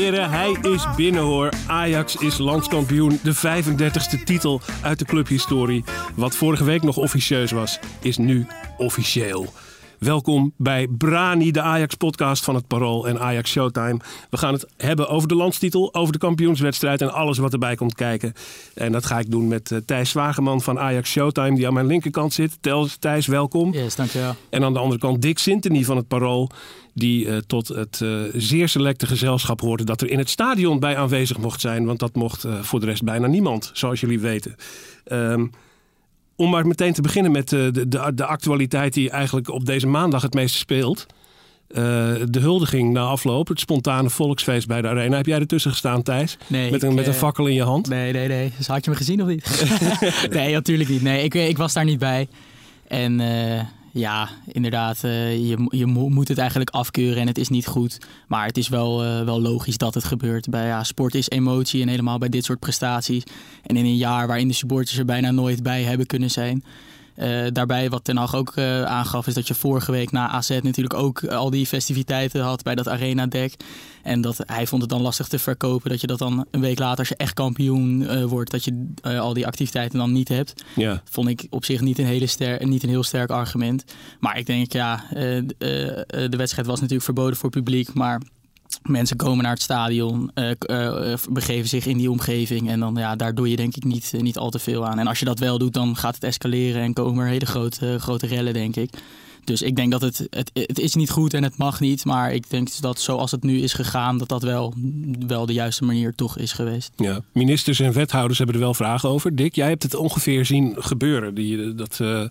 Hij is binnen hoor. Ajax is landskampioen. De 35e titel uit de clubhistorie. Wat vorige week nog officieus was, is nu officieel. Welkom bij Brani, de Ajax-podcast van het Parool en Ajax Showtime. We gaan het hebben over de landstitel, over de kampioenswedstrijd en alles wat erbij komt kijken. En dat ga ik doen met eh, Thijs Zwageman van Ajax Showtime, die aan mijn linkerkant zit. Tel, Thijs, welkom. Yes, dankjewel. En aan de andere kant Dick Sintony van het Parool. Die eh, tot het eh, zeer selecte gezelschap hoorde dat er in het stadion bij aanwezig mocht zijn. Want dat mocht voor de rest bijna niemand, zoals jullie weten. Ehm, om maar meteen te beginnen met eh, de, de, de actualiteit die eigenlijk op deze maandag het meeste speelt. Eh, de huldiging na afloop, het spontane volksfeest bij de Arena. Heb jij ertussen gestaan, Thijs? Nee, met een, ik, met een eh, fakkel in je hand? Nee, nee, nee. Dus had je me gezien of niet? nee, natuurlijk niet. Nee, ik, ik was daar niet bij. En ja, inderdaad, eh, je, je mo- moet het eigenlijk afkeuren en het is niet goed. Maar het is wel, eh, wel logisch dat het gebeurt. Bij, ja, sport is emotie en helemaal bij dit soort prestaties. En in een jaar waarin de supporters er bijna nooit bij hebben kunnen zijn. Eh, daarbij wat Ten Hag ook eh, aangaf is dat je vorige week na AZ natuurlijk ook al die festiviteiten had bij dat arena dek. En dat hij vond het dan lastig te verkopen dat je dat dan een week later als je echt kampioen eh, wordt, dat je eh, al die activiteiten dan niet hebt. Ja. Vond ik op zich niet een, hele ster niet een heel sterk argument. Maar ik denk ja, eh, eh, eh, de wedstrijd was natuurlijk verboden voor publiek, maar Mensen komen naar het stadion, eh, eh, eh, begeven zich in die omgeving. En dan, ja, daar doe je denk ik niet, niet al te veel aan. En als je dat wel doet, dan gaat het escaleren en komen er hele grote, grote rellen, denk ik. Dus ik denk dat het, het, het is niet goed en het mag niet. Maar ik denk dat zoals het nu is gegaan, dat dat wel, wel de juiste manier toch is geweest. Ja, ministers en wethouders hebben er wel vragen over. Dick, jij hebt het ongeveer zien gebeuren, die, dat, eh,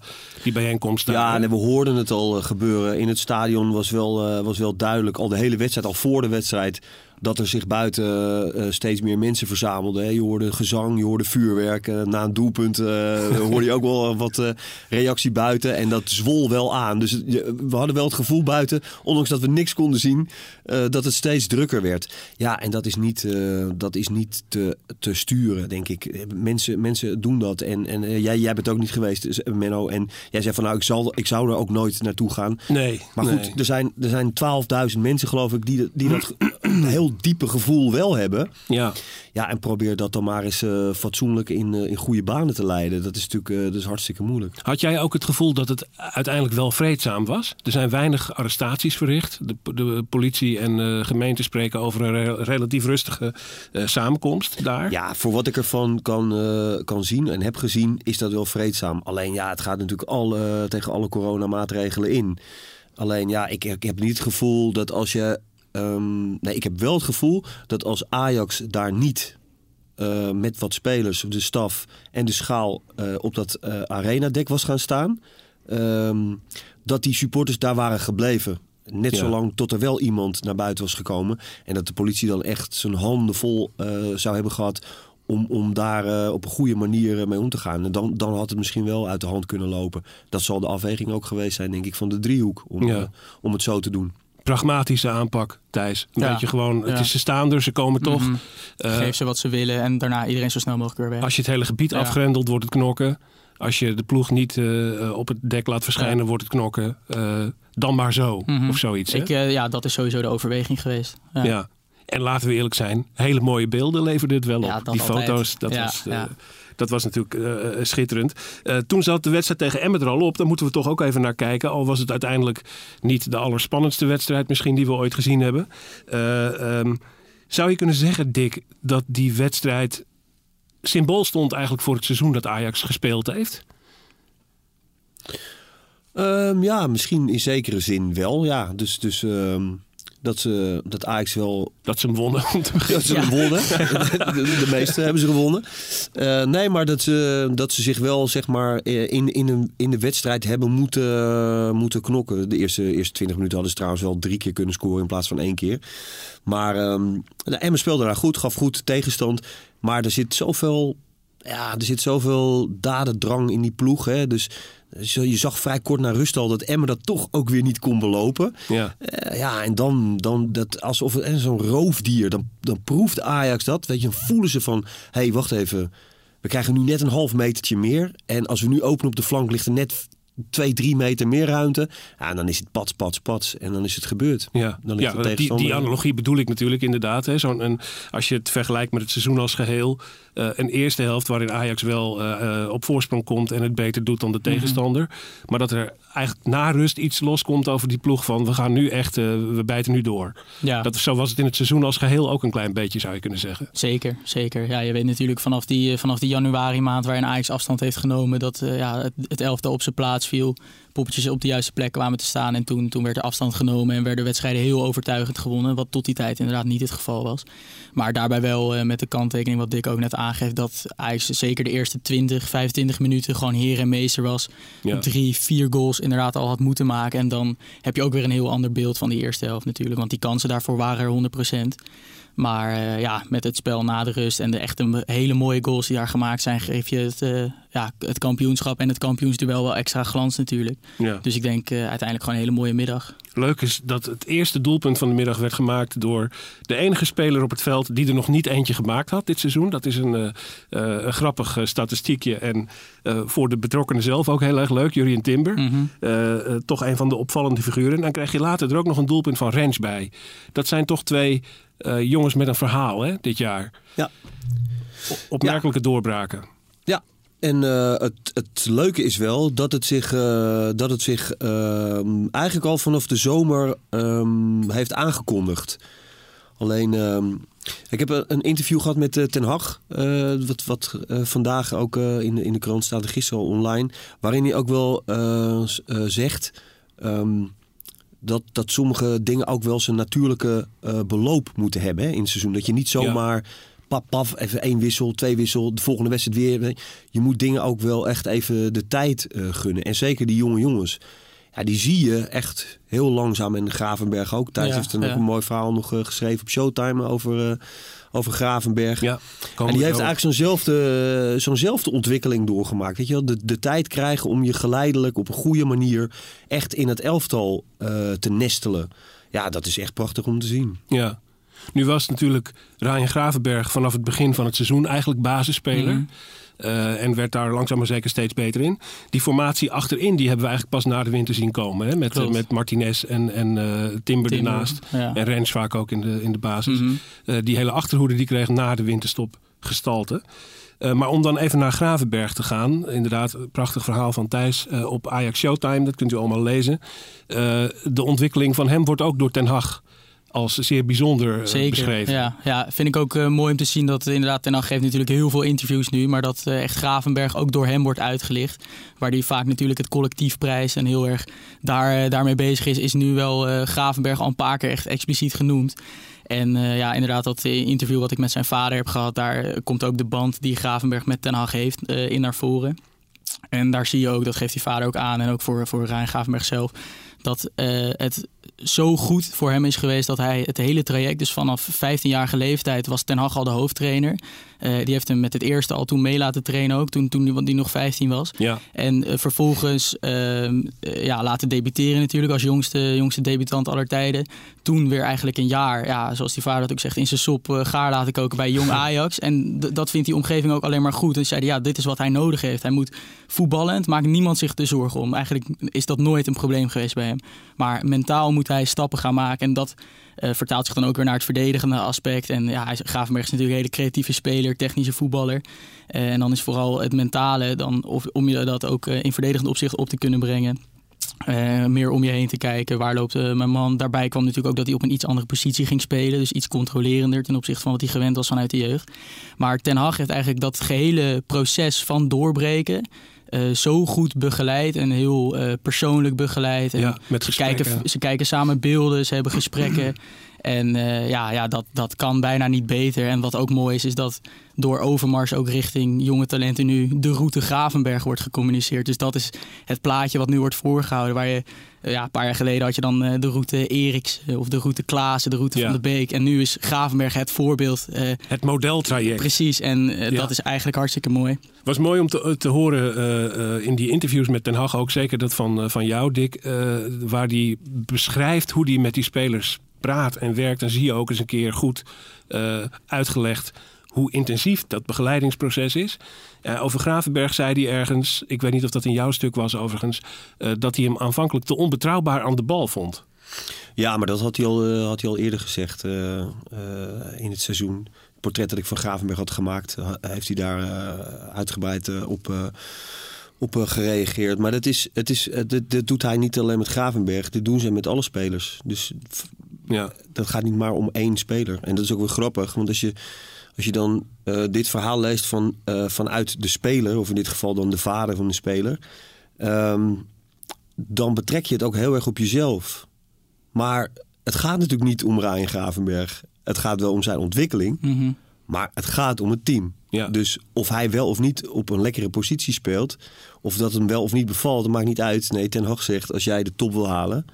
die bijeenkomst. daar, Ja, nee, we hoorden het al eh, gebeuren. In het stadion was wel, eh, was wel duidelijk, al de hele wedstrijd, al voor de wedstrijd, dat er zich buiten eh, eh, steeds meer mensen verzamelden. hè. Je hoorde gezang, je hoorde vuurwerk. eh, na een doelpunt eh, hoorde je ook wel wat reactie buiten. En dat zwol wel aan. Dus we hadden wel het gevoel buiten, ondanks dat we niks konden zien, dat het steeds drukker werd. Ja, en dat is niet, dat is niet te, te sturen, denk ik. Mensen, mensen doen dat. En, en jij, jij bent ook niet geweest, Menno. En jij zei van nou, ik, zal, ik zou er ook nooit naartoe gaan. Nee, Maar goed, nee. er zijn, er zijn 12.000 mensen, geloof ik, die, die dat een heel diepe gevoel wel hebben. Ja, Ja, en probeer dat dan maar eens eh, fatsoenlijk in, eh, in goede banen te leiden. Dat is natuurlijk is hartstikke moeilijk. Had jij ook het gevoel dat het uiteindelijk wel vreedzaam was? Er zijn weinig arrestaties verricht. De, de politie en gemeente spreken over een re- relatief rustige samenkomst daar. Ja, voor wat ik ervan kan, kan zien en heb gezien, is dat wel vreedzaam. Alleen ja, het gaat natuurlijk al, eh, tegen alle coronamaatregelen in. Alleen ja, ik, ik heb niet het gevoel dat als je. Ehm, nee, ik heb wel het gevoel dat als Ajax daar niet eh, met wat spelers, de staf en de schaal eh, op dat eh arenadek was gaan staan, ehm, dat die supporters daar waren gebleven. Net Ja. zolang tot er wel iemand naar buiten was gekomen. En dat de politie dan echt zijn handen vol zou hebben gehad om, om daar op een goede manier mee om te gaan. En dan, dan had het misschien wel uit de hand kunnen lopen. Dat zal de afweging ook geweest zijn, denk ik, van de driehoek. Om, Ja. om het zo te doen. Pragmatische aanpak, Thijs. Een Ja. beetje gewoon, het is ze staan er, ze komen toch. Mhm. Eh, Geef ze wat ze willen en daarna iedereen zo snel mogelijk weer weg. Als je het hele gebied afgrendelt, wordt het knokken. Als je de ploeg niet eh, eh, op het dek laat verschijnen, Ja. wordt het knokken. Dan maar zo, Mhm. of zoiets. hè? Ik, ja, dat is sowieso de overweging geweest. Ja. Ja. En laten we eerlijk zijn, hele mooie beelden leverde het wel op. Ja, dat Die altijd. foto's, dat, was. Dat was natuurlijk eh, eh, schitterend. Eh, toen zat de wedstrijd tegen Emmet al op. Daar moeten we toch ook even naar kijken. Al was het uiteindelijk niet de allerspannendste wedstrijd misschien die we ooit gezien hebben. Eh, ehm, zou je kunnen zeggen, Dick, dat die wedstrijd symbool stond eigenlijk voor het seizoen dat Ajax gespeeld heeft? Ehm, ja, misschien in zekere zin wel. Ja, dus, dus ehm, dat, ze, dat Ajax wel Dat ze hem wonnen. om te beginnen. dat ze hem wonnen. De, de meeste hebben ze gewonnen. Eh, nee, maar dat ze, dat ze zich wel zeg maar, eh, in, in, een, in de wedstrijd hebben moeten, moeten knokken. De eerste, eerste 20 minuten hadden ze trouwens wel drie keer kunnen scoren in plaats van één keer. Maar ehm de Emmen speelde daar goed, gaf goed tegenstand. Maar er zit zoveel, ja, er zit zoveel dadendrang in die ploeg. Hè? Dus je zag vrij kort na rust al dat Emmen dat toch ook weer niet kon belopen. Ja. Eh, ja, en dan, dan dat, alsof het en zo'n roofdier, dan, dan proeft Ajax dat. Weet je, dan voelen ze van, hé, hey, wacht even. We krijgen nu net een half metertje meer. En als we nu openen op de flank, ligt er net twee, drie meter meer ruimte. Ja, en dan is het pats, pats, pats. En dan is het gebeurd. Ja, Dan ligt ja de die, die analogie bedoel ik natuurlijk inderdaad. Hè. Zo'n, een, als je het vergelijkt met het seizoen als geheel. eh, een eerste helft waarin Ajax wel eh, eh, op voorsprong komt en het beter doet dan de tegenstander. Maar dat er eigenlijk na rust iets loskomt over die ploeg van we gaan nu echt, eh, we bijten nu door. Ja. Dat, zo was het in het seizoen als geheel ook een klein beetje zou je kunnen zeggen. Zeker, zeker. Ja, je weet natuurlijk vanaf die, vanaf die januari maand waarin Ajax afstand heeft genomen dat eh, ja, het, het elftal op zijn plaats viel. Poppetjes op de juiste plek kwamen te staan en toen, toen werd er afstand genomen en werden wedstrijden heel overtuigend gewonnen. Wat tot die tijd inderdaad niet het geval was. Maar daarbij wel eh, met de kanttekening wat Dick ook net aangeeft dat Ajax zeker de eerste 20, 25 minuten gewoon heer en meester was. Ja. Drie, vier goals inderdaad al had moeten maken. En dan heb je ook weer een heel ander beeld van die eerste helft natuurlijk. Want die kansen daarvoor waren er 100%. Maar eh, ja, met het spel na de rust en de echte hele mooie goals die daar gemaakt zijn, geef je het, eh, ja, het kampioenschap en het kampioensduel wel extra glans natuurlijk. Ja. Dus ik denk eh, uiteindelijk gewoon een hele mooie middag. Leuk is dat het eerste doelpunt van de middag werd gemaakt door de enige speler op het veld die er nog niet eentje gemaakt had dit seizoen. Dat is een, eh, eh, een grappig statistiekje en eh, voor de betrokkenen zelf ook heel erg leuk. Jurien Timber, Mhm. Toch een van de opvallende figuren. En dan krijg je later er ook nog een doelpunt van Rens bij. Dat zijn toch twee eh, jongens met een verhaal hè, dit jaar. Ja. O- Opmerkelijke doorbraken. Ja, en eh, het, het leuke is wel dat het zich, eh, dat het zich ehm, eigenlijk al vanaf de zomer ehm, heeft aangekondigd. Alleen, ehm, ik heb een interview gehad met eh, Ten Hag, wat, wat vandaag ook in, de- in de krant staat, en gisteren al online, waarin hij ook wel zegt dat, dat sommige dingen ook wel zijn natuurlijke beloop moeten hebben hè, in het seizoen. Dat je niet zomaar pap, paf, even één wissel, twee wissel, de volgende wedstrijd weer. Je moet dingen ook wel echt even de tijd eh, gunnen. En zeker die jonge jongens. Ja, die zie je echt heel langzaam. En Gravenberg ook. Thijs Ja, heeft ja. ook een mooi verhaal nog eh, geschreven op Showtime over, eh, over Gravenberg. Ja, En die heeft eigenlijk zo'nzelfde, zo'nzelfde ontwikkeling doorgemaakt. Weet je wel? De, de tijd krijgen om je geleidelijk op een goede manier echt in het elftal te nestelen. Ja, dat is echt prachtig om te zien. Ja. Nu was natuurlijk Ryan Gravenberg vanaf het begin van het seizoen eigenlijk basisspeler. Mhm. Eh, en werd daar langzaam maar zeker steeds beter in. Die formatie achterin die hebben we eigenlijk pas na de winter zien komen. Hè? Met, met Martinez en, en eh, Timber, Timber, ernaast. ja. En Rens vaak ook in de, in de basis. Mhm. Eh, die hele achterhoede die kreeg na de winterstop gestalte. Maar om dan even naar Gravenberg te gaan. Inderdaad, prachtig verhaal van Thijs op Ajax Showtime. Dat kunt u allemaal lezen. De ontwikkeling van hem wordt ook door Ten Hag als zeer bijzonder eh, Zeker. beschreven. Ja, ja, vind ik ook eh, mooi om te zien dat inderdaad Ten Hag geeft natuurlijk heel veel interviews nu, maar dat eh, echt Gravenberg ook door hem wordt uitgelicht. Waar die vaak natuurlijk het collectief prijs en heel erg daar, daarmee bezig is, is nu wel eh, Gravenberg al een paar keer echt expliciet genoemd. En ja, inderdaad, dat interview wat ik met zijn vader heb gehad, daar komt ook de band die Gravenberg met Ten Hag heeft in naar voren. En daar zie je ook, dat geeft die vader ook aan en ook voor, voor Rijn Gravenberg zelf, dat eh, het zo goed voor hem is geweest dat hij het hele traject, dus vanaf 15-jarige leeftijd, was Ten Hag al de hoofdtrainer. Eh, die heeft hem met het eerste al toen mee laten trainen ook, toen, toen die, want die nog 15 was. Ja. En eh, vervolgens ehm, eh, ja, laten debuteren natuurlijk als jongste, jongste debutant aller tijden. Toen weer eigenlijk een jaar, ja, zoals die vader dat ook zegt, in zijn sop gaar laten koken bij jong Ajax. En dat vindt die omgeving ook alleen maar goed. En zeiden, ja, dit is wat hij nodig heeft. Hij moet voetballend, maakt niemand zich er zorgen om. Eigenlijk is dat nooit een probleem geweest bij hem. Maar mentaal moet hij stappen gaan maken. En dat vertaalt zich dan ook weer naar het verdedigende aspect. En ja, Gravenberg is natuurlijk een hele creatieve speler, technische voetballer. Eh, en dan is vooral het mentale, dan, om je dat ook eh, in verdedigend opzicht op te kunnen brengen. Eh, meer om je heen te kijken. Waar loopt eh, mijn man? Daarbij kwam natuurlijk ook dat hij op een iets andere positie ging spelen. Dus iets controlerender ten opzichte van wat hij gewend was vanuit de jeugd. Maar Ten Hag heeft eigenlijk dat gehele proces van doorbreken. Eh, zo goed begeleid en heel eh, persoonlijk begeleid. En Ja, met ze, gesprekken. kijken, ze kijken samen beelden, ze hebben gesprekken. En eh, ja, ja dat, dat kan bijna niet beter. En wat ook mooi is, is dat door Overmars ook richting jonge talenten nu de route Gravenberg wordt gecommuniceerd. Dus dat is het plaatje wat nu wordt voorgehouden. Waar je eh, ja, een paar jaar geleden had je dan eh, de route Eriks of de route Klaassen, de route Ja. van de Beek. En nu is Gravenberg het voorbeeld. Het modeltraject. precies. En Ja. dat is eigenlijk hartstikke mooi. was mooi om te, te horen in die interviews met Den Haag, ook zeker dat van, van jou, Dick, waar die beschrijft hoe die met die spelers praat en werkt. Dan zie je ook eens een keer goed eh, uitgelegd hoe intensief dat begeleidingsproces is. Eh, over Gravenberg zei hij ergens, ik weet niet of dat in jouw stuk was overigens, eh, dat hij hem aanvankelijk te onbetrouwbaar aan de bal vond. Ja, maar dat had hij al, had hij al eerder gezegd in het seizoen. Het portret dat ik van Gravenberg had gemaakt, heeft hij daar uitgebreid op, op gereageerd. Maar dat, is, het is, dit, dit doet hij niet alleen met Gravenberg, dit doen ze met alle spelers. Dus Ja, dat gaat niet maar om één speler. En dat is ook wel grappig, want als je, als je dan eh, dit verhaal leest van, eh, vanuit de speler, of in dit geval dan de vader van de speler, ehm, dan betrek je het ook heel erg op jezelf. Maar het gaat natuurlijk niet om Ryan Gravenberg. Het gaat wel om zijn ontwikkeling, Mhm. maar het gaat om het team. Ja. Dus of hij wel of niet op een lekkere positie speelt, of dat hem wel of niet bevalt, dat maakt niet uit. Nee, Ten Hag zegt, als jij de top wil halen,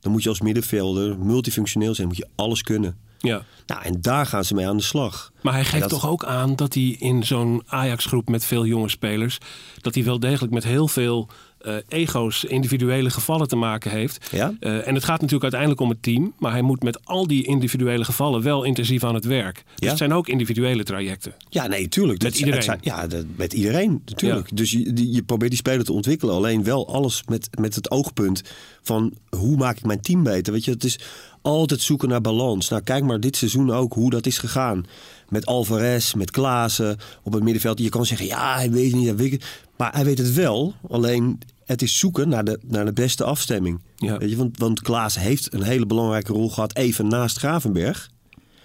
dan moet je als middenvelder multifunctioneel zijn, moet je alles kunnen. ja. Nou, en daar gaan ze mee aan de slag. Maar hij geeft dat- toch ook aan dat hij in zo'n Ajax-groep met veel jonge spelers... dat hij wel degelijk met heel veel eh, ego's, individuele gevallen te maken heeft. Ja? Eh, en het gaat natuurlijk uiteindelijk om het team. Maar hij moet met al die individuele gevallen wel intensief aan het werk. Dus Ja. het zijn ook individuele trajecten. Ja, nee, tuurlijk. Met Dat- iedereen. zijn- ja, dat, met iedereen, natuurlijk. Dus je, die- je probeert die speler te ontwikkelen. Alleen wel alles met, met het oogpunt van hoe maak ik mijn team beter. Weet je, het is altijd zoeken naar balans. Nou, kijk maar dit seizoen ook hoe dat is gegaan. Met Alvarez, met Klaassen op het middenveld. Je kan zeggen, ja, hij weet het niet. Hij weet het. Maar hij weet het wel. Alleen het is zoeken naar de, naar de beste afstemming. Ja. Weet je, want, want Klaassen heeft een hele belangrijke rol gehad even naast Gravenberg.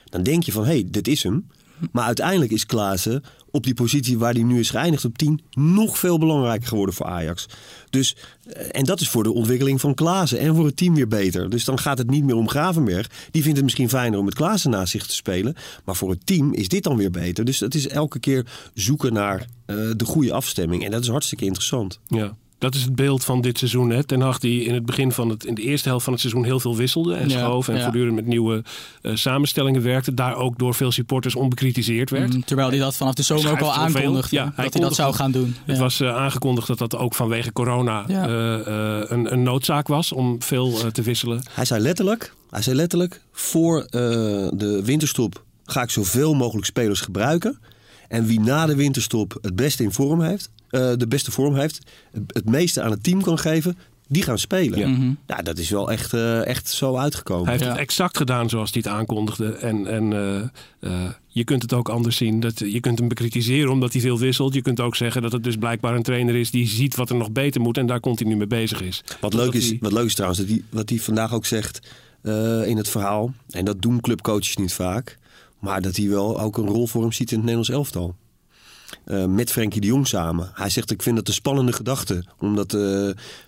Dan denk je van, hé, hey, dit is hem. Maar uiteindelijk is Klaassen op die positie waar hij nu is geëindigd op 10 nog veel belangrijker geworden voor Ajax. Dus, eh, en dat is voor de ontwikkeling van Klaassen en voor het team weer beter. Dus dan gaat het niet meer om Gravenberg. Die vindt het misschien fijner om met Klaassen naast zich te spelen. Maar voor het team is dit dan weer beter. Dus het is elke keer zoeken naar eh, de goede afstemming. En dat is hartstikke interessant. Ja. Dat is het beeld van dit seizoen. Hè? Ten Hag die in het begin van het, in de eerste helft van het seizoen heel veel wisselde en Ja, schoof en ja. voortdurend met nieuwe eh, samenstellingen werkte. Daar ook door veel supporters onbekritiseerd werd. Mm, Terwijl hij dat vanaf de zomer ook al aankondigde. Ja, hij dat hij dat zou gaan doen. Het was eh, aangekondigd dat dat ook vanwege corona Ja. eh, eh, een, een noodzaak was om veel te wisselen. Hij zei letterlijk, hij zei letterlijk voor eh, de winterstop ga ik zoveel mogelijk spelers gebruiken. En wie na de winterstop het beste in vorm heeft, eh, de beste vorm heeft, het, meeste aan het team kan geven, die gaan spelen. Ja. Mhm. Ja, dat is wel echt, eh, echt zo uitgekomen. Hij heeft Ja. het exact gedaan zoals hij het aankondigde. En, en eh, eh, je kunt het ook anders zien. Dat, je kunt hem bekritiseren omdat hij veel wisselt. Je kunt ook zeggen dat het dus blijkbaar een trainer is die ziet wat er nog beter moet en daar continu mee bezig is. Wat leuk, is, hij- wat leuk is trouwens, dat hij, wat hij vandaag ook zegt eh, in het verhaal. En dat doen clubcoaches niet vaak. Maar dat hij wel ook een rol voor hem ziet in het Nederlands elftal. Eh, met Frenkie de Jong samen. Hij zegt, ik vind dat een spannende gedachte om dat eh,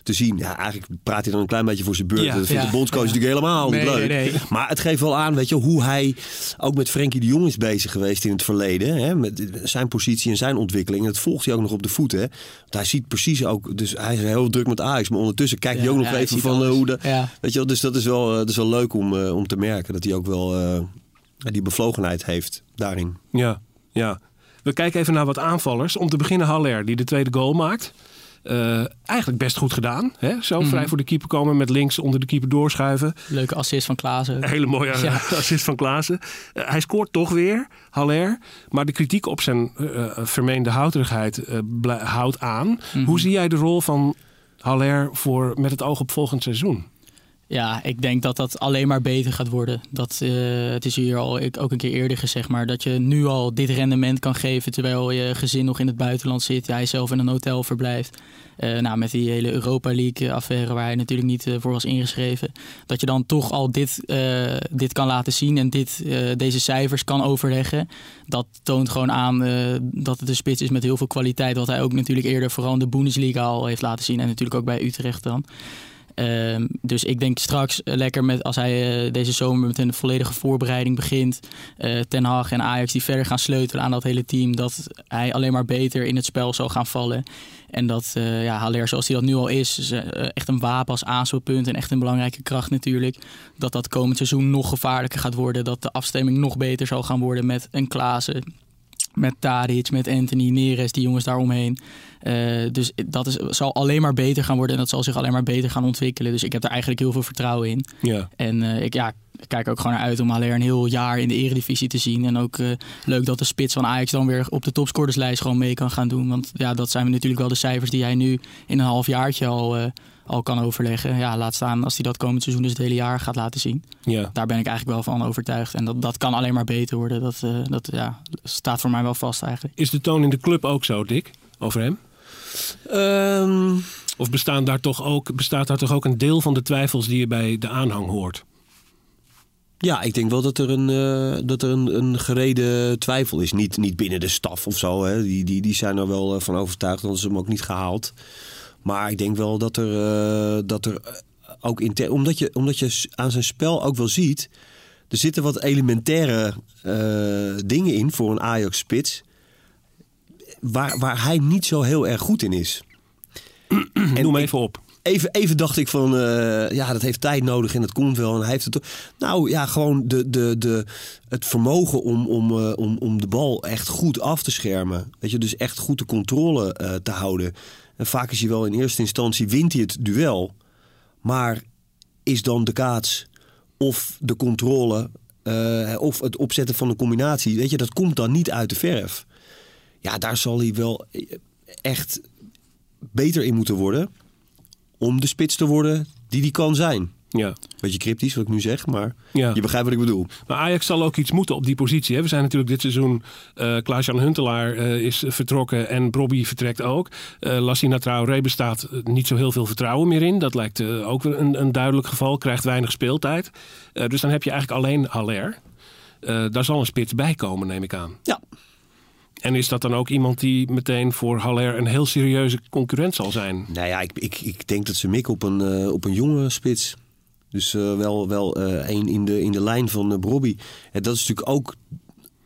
te zien. Ja, eigenlijk praat hij dan een klein beetje voor zijn beurt. Ja, dat vindt ja, de bondscoach ja. natuurlijk helemaal niet leuk. nee, nee. Maar het geeft wel aan, weet je, hoe hij ook met Frenkie de Jong is bezig geweest in het verleden. Hè, met zijn positie en zijn ontwikkeling. En dat volgt hij ook nog op de voet. Hè. Want hij ziet precies ook, dus hij is heel druk met Ajax. Maar ondertussen kijkt hij Ja, ook nog even van eh, alles. hoe de... Ja. Weet je wel, dus dat is wel, eh, dat is wel leuk om, eh, om te merken. Dat hij ook wel eh, die bevlogenheid heeft daarin. Ja, ja. We kijken even naar wat aanvallers. Om te beginnen Haller, die de tweede goal maakt. Eh, eigenlijk best goed gedaan. Hè? Zo Mhm. vrij voor de keeper komen met links onder de keeper doorschuiven. Leuke assist van Klaassen. Hele mooie Ja. assist van Klaassen. Eh, hij scoort toch weer, Haller. Maar de kritiek op zijn eh, vermeende houterigheid houdt aan. Mhm. Hoe zie jij de rol van Haller voor, met het oog op volgend seizoen? Ja, ik denk dat dat alleen maar beter gaat worden. Dat, uh, het is hier al ik, ook een keer eerder gezegd, maar dat je nu al dit rendement kan geven terwijl je gezin nog in het buitenland zit. Jij zelf in een hotel verblijft. Uh, nou, met die hele Europa League affaire waar hij natuurlijk niet uh, voor was ingeschreven. Dat je dan toch al dit, dit kan laten zien en dit, deze cijfers kan overleggen. Dat toont gewoon aan dat het een spits is met heel veel kwaliteit. Wat hij ook natuurlijk eerder vooral in de Bundesliga al heeft laten zien. En natuurlijk ook bij Utrecht dan. Uh, dus ik denk straks lekker met als hij uh, deze zomer met een volledige voorbereiding begint. Uh, Ten Hag en Ajax die verder gaan sleutelen aan dat hele team. Dat hij alleen maar beter in het spel zal gaan vallen. En dat ja, Haller, zoals hij dat nu al is, echt een wapen als aanspeelpunt en echt een belangrijke kracht natuurlijk. Dat dat komend seizoen nog gevaarlijker gaat worden. Dat de afstemming nog beter zal gaan worden met een Klaassen, met Tadic, met Anthony, Neres, die jongens daaromheen. Uh, dus dat is, zal alleen maar beter gaan worden en dat zal zich alleen maar beter gaan ontwikkelen. Dus ik heb daar eigenlijk heel veel vertrouwen in. Ja. En uh, ik ja, kijk ook gewoon naar uit om alleen een heel jaar in de eredivisie te zien. En ook uh, leuk dat de spits van Ajax dan weer op de topscorerslijst gewoon mee kan gaan doen. Want ja, dat zijn natuurlijk wel de cijfers die hij nu in een half jaartje al al kan overleggen. Ja, laat staan als hij dat komend seizoen dus het hele jaar gaat laten zien. Ja. Daar ben ik eigenlijk wel van overtuigd. En dat, dat kan alleen maar beter worden. Dat, uh, dat ja, staat voor mij wel vast eigenlijk. Is de toon in de club ook zo, Dick? Over hem? Um... Of bestaan daar toch ook, bestaat daar toch ook een deel van de twijfels die je bij de aanhang hoort? Ja, ik denk wel dat er een, uh, dat er een, een gereden twijfel is. Niet, niet binnen de staf of zo. Hè. Die, die, die zijn er wel van overtuigd, dat ze hem ook niet gehaald. Maar ik denk wel dat er, uh, dat er ook in omdat je, omdat je aan zijn spel ook wel ziet. Er zitten wat elementaire uh, dingen in voor een Ajax-spits. Waar, waar hij niet zo heel erg goed in is. en Noem even op. Even, even dacht ik van, uh, ja, dat heeft tijd nodig en dat komt wel. En hij heeft het. Nou ja, gewoon de, de, de, het vermogen om, om, uh, om, om de bal echt goed af te schermen. Weet je, dus echt goed de controle uh, te houden. En vaak is hij wel in eerste instantie wint hij het duel. Maar is dan de kaats of de controle of het opzetten van een combinatie, weet je, dat komt dan niet uit de verf. Ja, daar zal hij wel echt beter in moeten worden om de spits te worden die die kan zijn. Ja. Beetje cryptisch wat ik nu zeg, maar ja. je begrijpt wat ik bedoel. Maar Ajax zal ook iets moeten op die positie. Hè? We zijn natuurlijk dit seizoen, uh, Klaas-Jan Huntelaar uh, is vertrokken en Brobby vertrekt ook. Uh, Lassina Traoré bestaat niet zo heel veel vertrouwen meer in. Dat lijkt ook een, een, duidelijk geval, krijgt weinig speeltijd. dus dan heb je eigenlijk alleen Haller. daar zal een spits bij komen, neem ik aan. Ja. En is dat dan ook iemand die meteen voor Haller een heel serieuze concurrent zal zijn? Nou ja, ik, ik, ik denk dat ze mikken op een, op een jonge spits. Dus uh, wel, wel uh, één in de, in de lijn van uh, Brobby. En dat is natuurlijk ook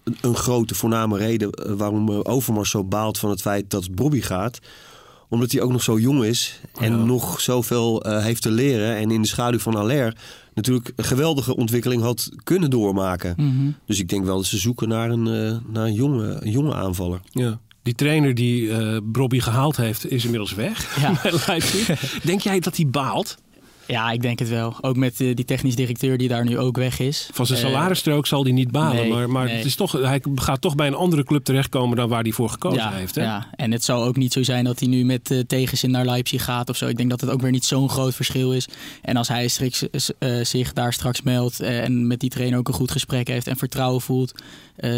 een, een grote voorname reden waarom Overmars zo baalt van het feit dat Brobby gaat. Omdat hij ook nog zo jong is en Ja. nog zoveel heeft te leren. En in de schaduw van Aller natuurlijk een geweldige ontwikkeling had kunnen doormaken. Mhm. Dus ik denk wel dat ze zoeken naar een, naar een, jonge, een jonge aanvaller. Ja. Die trainer die uh, Brobby gehaald heeft, is inmiddels weg Ja. Denk jij dat hij baalt? Ja, ik denk het wel. Ook met eh, die technisch directeur die daar nu ook weg is. Van zijn Eh, salarisstrook zal hij niet balen. nee, maar maar nee. het is toch, hij gaat toch bij een andere club terechtkomen dan waar hij voor gekozen ja, heeft. Hè? ja, en het zal ook niet zo zijn dat hij nu met eh, tegenzin naar Leipzig gaat of zo. Ik denk dat het ook weer niet zo'n groot verschil is. En als hij zich daar straks meldt en met die trainer ook een goed gesprek heeft en vertrouwen voelt,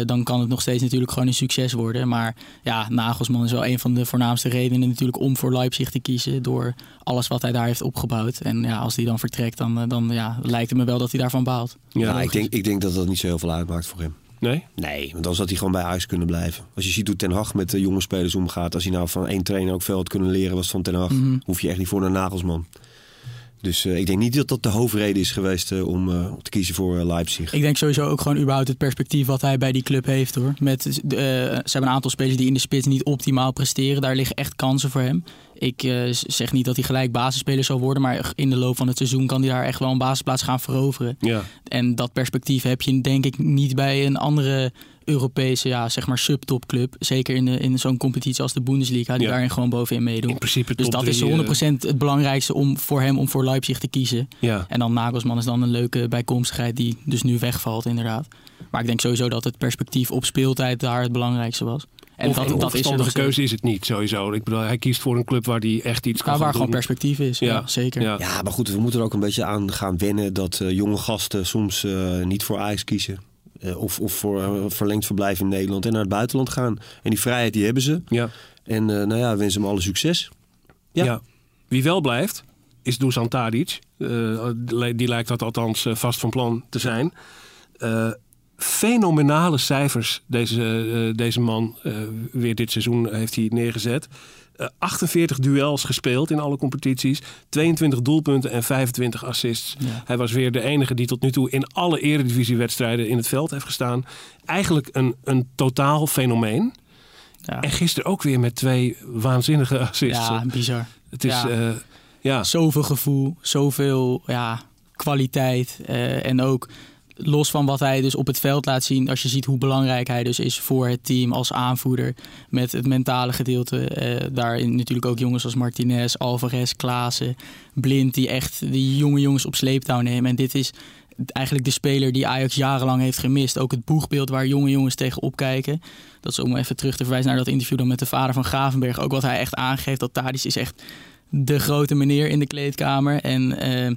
dan kan het nog steeds natuurlijk gewoon een succes worden. Maar ja, Nagelsman is wel een van de voornaamste redenen natuurlijk om voor Leipzig te kiezen door alles wat hij daar heeft opgebouwd. En ja, als hij dan vertrekt, dan, eh, dan ja, lijkt het me wel dat hij daarvan baalt. Ja, nou, ik, denk, ik denk dat dat niet zo heel veel uitmaakt voor hem. Nee? Nee, want dan had hij gewoon bij Ajax kunnen blijven. Als je ziet hoe Ten Hag met de jonge spelers omgaat. Als hij nou van één trainer ook veel had kunnen leren was van Ten Hag. Mhm. Hoef je echt niet voor naar Nagelsman. Dus eh, ik denk niet dat dat de hoofdreden is geweest eh, om eh, te kiezen voor Leipzig. Ik denk sowieso ook gewoon überhaupt het perspectief wat hij bij die club heeft hoor. Met, ze hebben een aantal spelers die in de spits niet optimaal presteren. Daar liggen echt kansen voor hem. Ik zeg niet dat hij gelijk basisspeler zal worden, maar in de loop van het seizoen kan hij daar echt wel een basisplaats gaan veroveren. Ja. En dat perspectief heb je denk ik niet bij een andere Europese, ja, zeg maar subtopclub. Zeker in, de, in zo'n competitie als de Bundesliga, die Ja. daarin gewoon bovenin meedoet. In principe Dus dat is drie, eh, 100% het belangrijkste om voor hem om voor Leipzig te kiezen. Ja. En dan Nagelsman is dan een leuke bijkomstigheid die dus nu wegvalt inderdaad. Maar ik denk sowieso dat het perspectief op speeltijd daar het belangrijkste was. En of dat, een dat is nog keuze is het niet, sowieso. Ik bedoel, hij kiest voor een club waar hij echt iets kan Ja, waar doen. gewoon perspectief is. Ja, Ja. zeker. Ja. Ja, maar goed, we moeten er ook een beetje aan gaan wennen dat eh, jonge gasten soms eh, niet voor Ajax kiezen. Eh, of, of voor een verlengd verblijf in Nederland en naar het buitenland gaan. En die vrijheid die hebben ze. Ja. En eh, nou ja, we wensen hem alle succes. Ja. Ja. Wie wel blijft, is Dusan Tadic. Eh, die lijkt dat althans eh, vast van plan te zijn. Eh, fenomenale cijfers deze, eh, deze man eh, weer dit seizoen heeft hij neergezet. Eh, 48 duels gespeeld in alle competities. 22 doelpunten en 25 assists. Ja. Hij was weer de enige die tot nu toe in alle eredivisiewedstrijden in het veld heeft gestaan. Eigenlijk een, een totaal fenomeen. Ja, En gisteren ook weer met twee waanzinnige assists. ja bizar. Het is, Ja. ja. ja. Zoveel gevoel, zoveel ja, kwaliteit. eh, en ook los van wat hij dus op het veld laat zien. Als je ziet hoe belangrijk hij dus is voor het team als aanvoerder. Met het mentale gedeelte. eh, daarin natuurlijk ook jongens als Martinez, Alvarez, Klaassen, Blind. Die echt die jonge jongens op sleeptouw nemen. En dit is eigenlijk de speler die Ajax jarenlang heeft gemist. Ook het boegbeeld waar jonge jongens tegen opkijken. Dat is om even terug te verwijzen naar dat interview dan met de vader van Gravenberg. Ook wat hij echt aangeeft, dat Tadic is echt de grote meneer in de kleedkamer. En eh,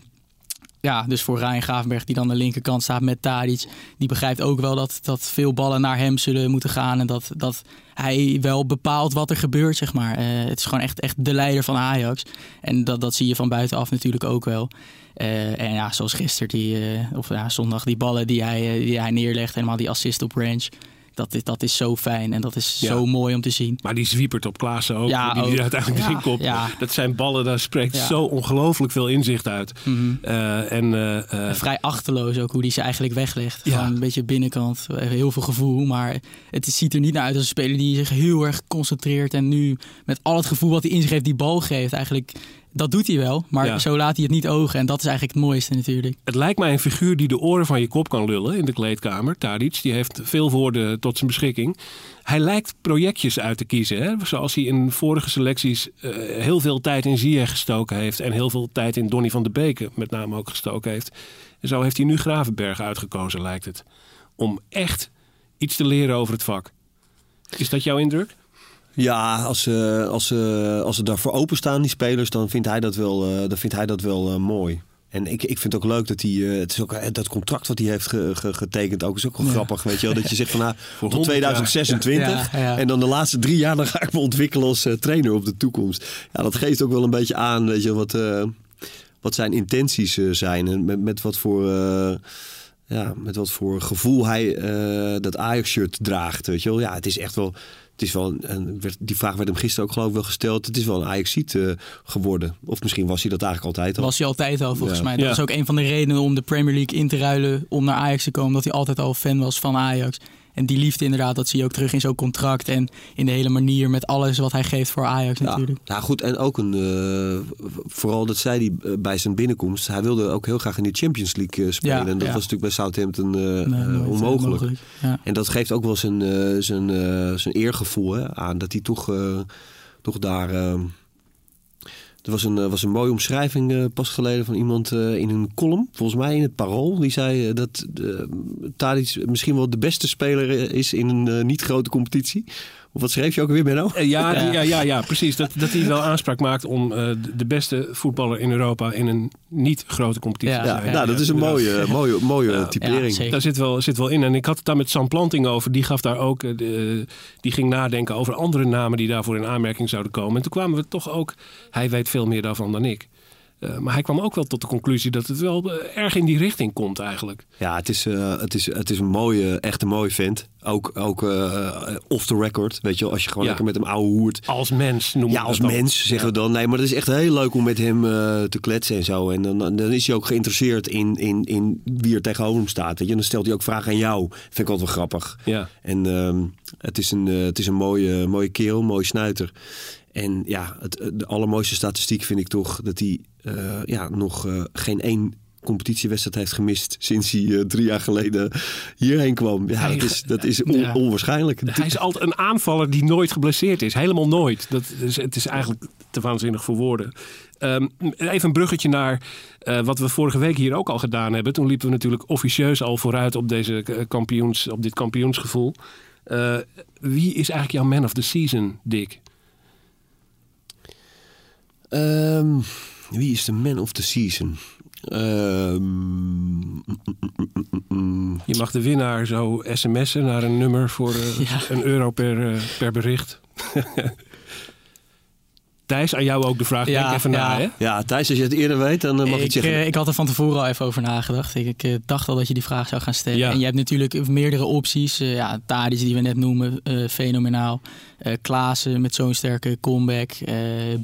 ja, dus voor Ryan Gravenberg, die dan aan de linkerkant staat met Tadic, die begrijpt ook wel dat, dat veel ballen naar hem zullen moeten gaan. En dat, dat hij wel bepaalt wat er gebeurt, zeg maar. Eh, het is gewoon echt, echt de leider van Ajax. En dat, dat zie je van buitenaf natuurlijk ook wel. Eh, en ja, zoals gisteren, die, eh, of ja, zondag, die ballen die hij, die hij neerlegt, helemaal die assist op range. Dat is, dat is zo fijn en dat is Ja. zo mooi om te zien. Maar die zwiepert op Klaassen ook. Ja, die, die ook. uiteindelijk Ja, erin komt. ja. Dat zijn ballen, daar spreekt zo ongelooflijk veel inzicht uit. Mhm. Eh, en eh, eh, vrij achterloos ook hoe die ze eigenlijk weglegt. Ja. Gewoon een beetje binnenkant. Heel veel gevoel. Maar het ziet er niet naar uit als een speler die zich heel erg concentreert. En nu met al het gevoel wat hij in zich heeft, die bal geeft. Eigenlijk, dat doet hij wel. Maar Ja. zo laat hij het niet ogen. En dat is eigenlijk het mooiste natuurlijk. het lijkt mij een figuur die de oren van je kop kan lullen in de kleedkamer. Tadic, die heeft veel woorden tot zijn beschikking. Hij lijkt projectjes uit te kiezen. Hè? Zoals hij in vorige selecties eh, heel veel tijd in Ziyech gestoken heeft. En heel veel tijd in Donny van de Beke met name ook gestoken heeft. En zo heeft hij nu Gravenberg uitgekozen, lijkt het. Om echt iets te leren over het vak. Is dat jouw indruk? Ja, als ze, als, ze, als ze daarvoor openstaan, die spelers, dan vindt hij dat wel, eh, dan vindt hij dat wel eh, mooi. En ik, ik vind het ook leuk dat hij, eh, het is ook, dat contract wat hij heeft ge- ge- getekend ook, is ook wel Ja. grappig. Weet je wel, dat je zegt van nou, tot 100 2026 jaar. Ja, ja. en dan de laatste drie jaar dan ga ik me ontwikkelen als trainer op de toekomst. Ja, dat geeft ook wel een beetje aan, weet je, wat, wat zijn intenties zijn en met, met wat voor... ja, met wat voor gevoel hij dat Ajax-shirt draagt. Weet je wel? Ja, het is echt wel. Het is wel een, werd- die vraag werd hem gisteren ook geloof ik wel gesteld. Het is wel een Ajax-ziet eh, geworden. Of misschien was hij dat eigenlijk altijd al. was hij altijd al volgens Ja. mij. Dat Ja. was ook een van de redenen om de Premier League in te ruilen. Om naar Ajax te komen. Dat hij altijd al fan was van Ajax. En die liefde inderdaad, dat zie je ook terug in zo'n contract. En in de hele manier met alles wat hij geeft voor Ajax Ja, natuurlijk. nou goed, en ook een. eh, vooral dat zei hij eh, bij zijn binnenkomst. Hij wilde ook heel graag in de Champions League eh, spelen. Ja, en dat ja. was natuurlijk bij Southampton Nee, onmogelijk. Ja. En dat geeft ook wel zijn, eh, zijn, eh, zijn eergevoel hè, aan. Dat hij toch, eh, toch daar. Er was een, eh, was een mooie omschrijving eh, pas geleden van iemand eh, in een column. Volgens mij in het Parool. Die zei dat uh, misschien wel de beste speler is in een niet grote competitie. Of wat schreef je ook weer, Benno? Eh, Ja, Ja. ja. ja, ja, ja, precies. Dat, dat hij wel aanspraak maakt om eh, de- beste voetballer in Europa in een niet grote competitie Ja, te Ja, zijn. nou, dat is een inderdaad. mooie, mooie, mooie Ja. typering. Ja. Daar zit wel, zit wel in. En ik had het daar met Sam Planting over. Die gaf daar ook. eh, die ging nadenken over andere namen die daarvoor in aanmerking zouden komen. En toen kwamen we toch ook. Hij weet veel meer daarvan dan ik. Eh, maar hij kwam ook wel tot de conclusie dat het wel eh, erg in die richting komt eigenlijk. Ja, het is, eh, het is, het is een mooie, echt een mooie vent. Ook, ook off the record, weet je wel. Als je gewoon Ja. lekker met hem ouwe hoert. Als mens noemen Ja, we als dat dan. mens zeggen we dan. Nee, maar het is echt heel leuk om met hem te kletsen en zo. En dan, dan is hij ook geïnteresseerd in, in, in wie er tegenover hem staat. Weet je? En dan stelt hij ook vragen aan jou. Vind ik altijd wel grappig. Ja. En ehm, het is een, het is een mooie, mooie kerel, mooie snuiter. En ja, het, de allermooiste statistiek vind ik toch dat hij eh, ja, nog eh, geen één competitiewedstrijd heeft gemist sinds hij eh, drie jaar geleden hierheen kwam. Ja, dat is, dat is on- onwaarschijnlijk. Hij is altijd een aanvaller die nooit geblesseerd is. Helemaal nooit. Dat is, het is eigenlijk te waanzinnig voor woorden. Ehm, even een bruggetje naar eh, wat we vorige week hier ook al gedaan hebben. Toen liepen we natuurlijk officieus al vooruit op, deze eh, kampioens, op dit kampioensgevoel. Eh, wie is eigenlijk jouw man of the season, Dick? Ehm, wie is de man of the season? Ehm. Je mag de winnaar zo sms'en naar een nummer voor eh, Ja. een euro per, eh, per bericht. Thijs, aan jou ook de vraag. Ja, Denk even ja. na, hè? Ja, Thijs, als je het eerder weet, dan eh, mag ik, ik, zeggen. eh, ik had er van tevoren al even over nagedacht. Ik, ik eh, dacht al dat je die vraag zou gaan stellen. Ja. En je hebt natuurlijk meerdere opties. Eh ja, Tadic die we net noemen, eh, fenomenaal. Eh Klaassen met zo'n sterke comeback. Eh,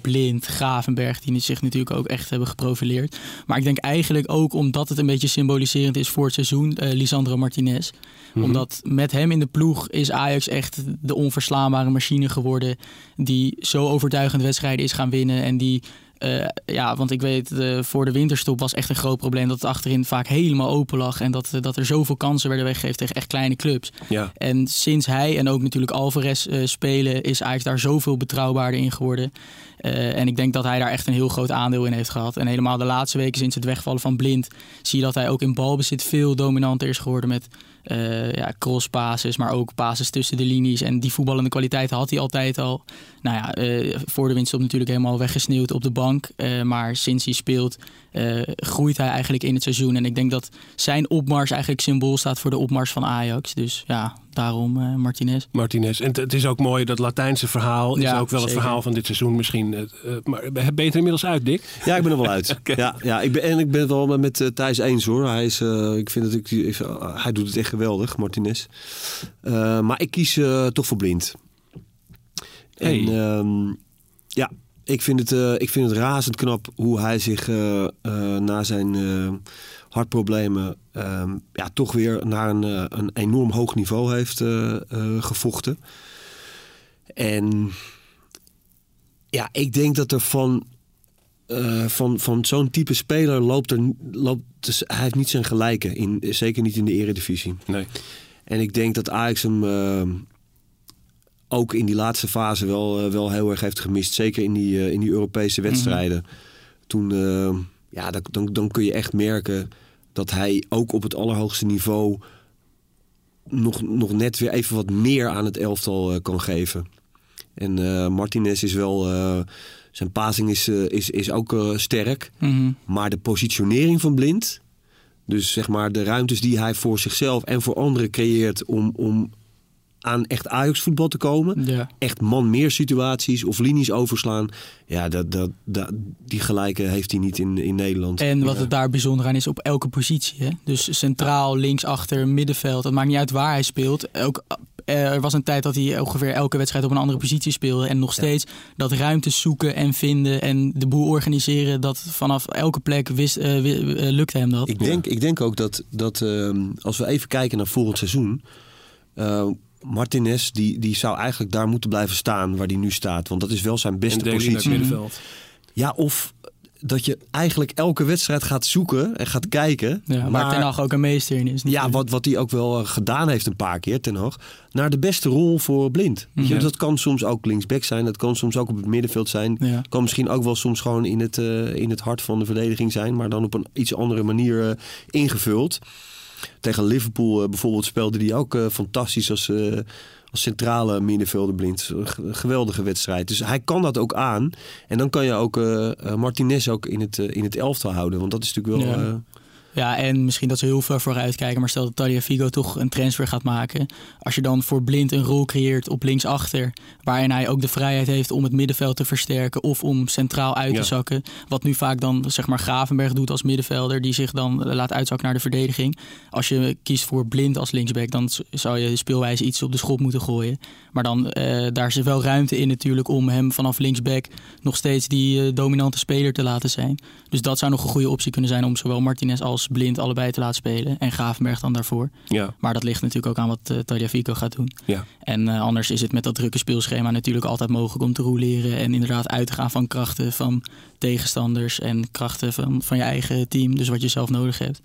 Blind, Gravenberg, die zich natuurlijk ook echt hebben geprofileerd. Maar ik denk eigenlijk ook omdat het een beetje symboliserend is voor het seizoen, eh, Lisandro Martinez. Mhm. Omdat met hem in de ploeg is Ajax echt de onverslaanbare machine geworden. Die zo overtuigend wedstrijden is gaan winnen. En die, eh, ja, want ik weet, eh, voor de winterstop was echt een groot probleem dat het achterin vaak helemaal open lag. En dat, eh, dat er zoveel kansen werden weggegeven tegen echt kleine clubs. Ja. En sinds hij en ook natuurlijk Alvarez spelen, is Ajax daar zoveel betrouwbaarder in geworden. En ik denk dat hij daar echt een heel groot aandeel in heeft gehad. En helemaal de laatste weken sinds het wegvallen van Blind zie je dat hij ook in balbezit veel dominanter is geworden met eh ja, crosspasses, maar ook passes tussen de linies. En die voetballende kwaliteit had hij altijd al. Nou ja, voor de winst op natuurlijk helemaal weggesneeuwd op de bank. Eh, maar sinds hij speelt, eh, groeit hij eigenlijk in het seizoen. En ik denk dat zijn opmars eigenlijk symbool staat voor de opmars van Ajax. Dus ja, daarom eh, Martinez. Martinez. En het- is ook mooi, dat Latijnse verhaal is Ja, ook wel het verhaal van dit seizoen misschien. Maar ben je er inmiddels uit, Dick? Ja, ik ben er wel uit. ja, ja, ik ben, en ik ben het wel met Thijs eens hoor. Hij, is, eh, ik vind dat ik, ik- hij doet het echt geweldig, Martinez. Eh, maar ik kies toch voor blind. Hey. En ehm, ja, ik vind, het, eh, ik vind het razend knap hoe hij zich eh, eh, na zijn hartproblemen ehm, ja, toch weer naar een, een enorm hoog niveau heeft gevochten. En ja, ik denk dat er van van, van zo'n type speler loopt er loopt, dus hij heeft niet zijn gelijke in zeker niet in de eredivisie. Nee. En ik denk dat Ajax hem eh, ook in die laatste fase wel, eh, wel heel erg heeft gemist, zeker in die, eh, in die Europese wedstrijden. Toen eh, ja, dan, dan, kun je echt merken dat hij ook op het allerhoogste niveau nog, nog net weer even wat meer aan het elftal kan geven. En Martinez is wel. zijn passing is, is, is ook sterk. Mhm. Maar de positionering van Blind. Dus zeg maar de ruimtes die hij voor zichzelf en voor anderen creëert. om, om aan echt Ajax voetbal te komen. Ja. Echt man meer situaties of linies overslaan. Ja, dat, dat, dat, die gelijke heeft hij niet in, in Nederland. En wat het daar bijzonder aan is, op elke positie. Hè? Dus centraal, links, achter, middenveld. Het maakt niet uit waar hij speelt. Ook, eh, er was een tijd dat hij ongeveer elke wedstrijd op een andere positie speelde. En nog steeds dat ruimtes zoeken en vinden en de boel organiseren. Dat vanaf elke plek wist, wi- eh, lukte hem dat. Ik denk, ik denk ook dat, dat ehm, als we even kijken naar volgend seizoen. Martinez die, die zou eigenlijk daar moeten blijven staan waar hij nu staat. Want dat is wel zijn beste positie. middenveld. Ja, of dat je eigenlijk elke wedstrijd gaat zoeken en gaat kijken. Ja, waar Ten Hag ook een meester in is. Ja, wat, wat hij ook wel eh, gedaan heeft een paar keer, Ten Hag. Naar de beste rol voor Blind. Weet je, Ja. Dat kan soms ook linksback zijn. Dat kan soms ook op het middenveld zijn. Ja. Kan misschien ook wel soms gewoon in het, eh, in het hart van de verdediging zijn. Maar dan op een iets andere manier eh, ingevuld. Tegen Liverpool eh, bijvoorbeeld speelde hij ook eh, fantastisch als, eh, als centrale middenvelder Blind. Een geweldige wedstrijd. Dus hij kan dat ook aan. En dan kan je ook Martinez ook in het, in het elftal houden. Want dat is natuurlijk wel... Ja. Eh, Ja, en misschien dat ze heel ver vooruit kijken. Maar stel dat Talia Figo toch een transfer gaat maken. Als je dan voor Blind een rol creëert op linksachter. Waarin hij ook de vrijheid heeft om het middenveld te versterken. Of om centraal uit te Ja. zakken. Wat nu vaak dan zeg maar Gravenberg doet als middenvelder. Die zich dan laat uitzakken naar de verdediging. Als je kiest voor Blind als linksback. Dan zou je de speelwijze iets op de schop moeten gooien. Maar dan eh, daar zit wel ruimte in natuurlijk. Om hem vanaf linksback nog steeds die eh, dominante speler te laten zijn. Dus dat zou nog een goede optie kunnen zijn om zowel Martinez als Blind allebei te laten spelen. En Gravenberg dan daarvoor. Ja, Maar dat ligt natuurlijk ook aan wat uh, gaat doen. ja. En eh, anders is het met dat drukke speelschema natuurlijk altijd mogelijk om te roleren. En inderdaad uit te gaan van krachten van tegenstanders en krachten van, van je eigen team. Dus wat je zelf nodig hebt.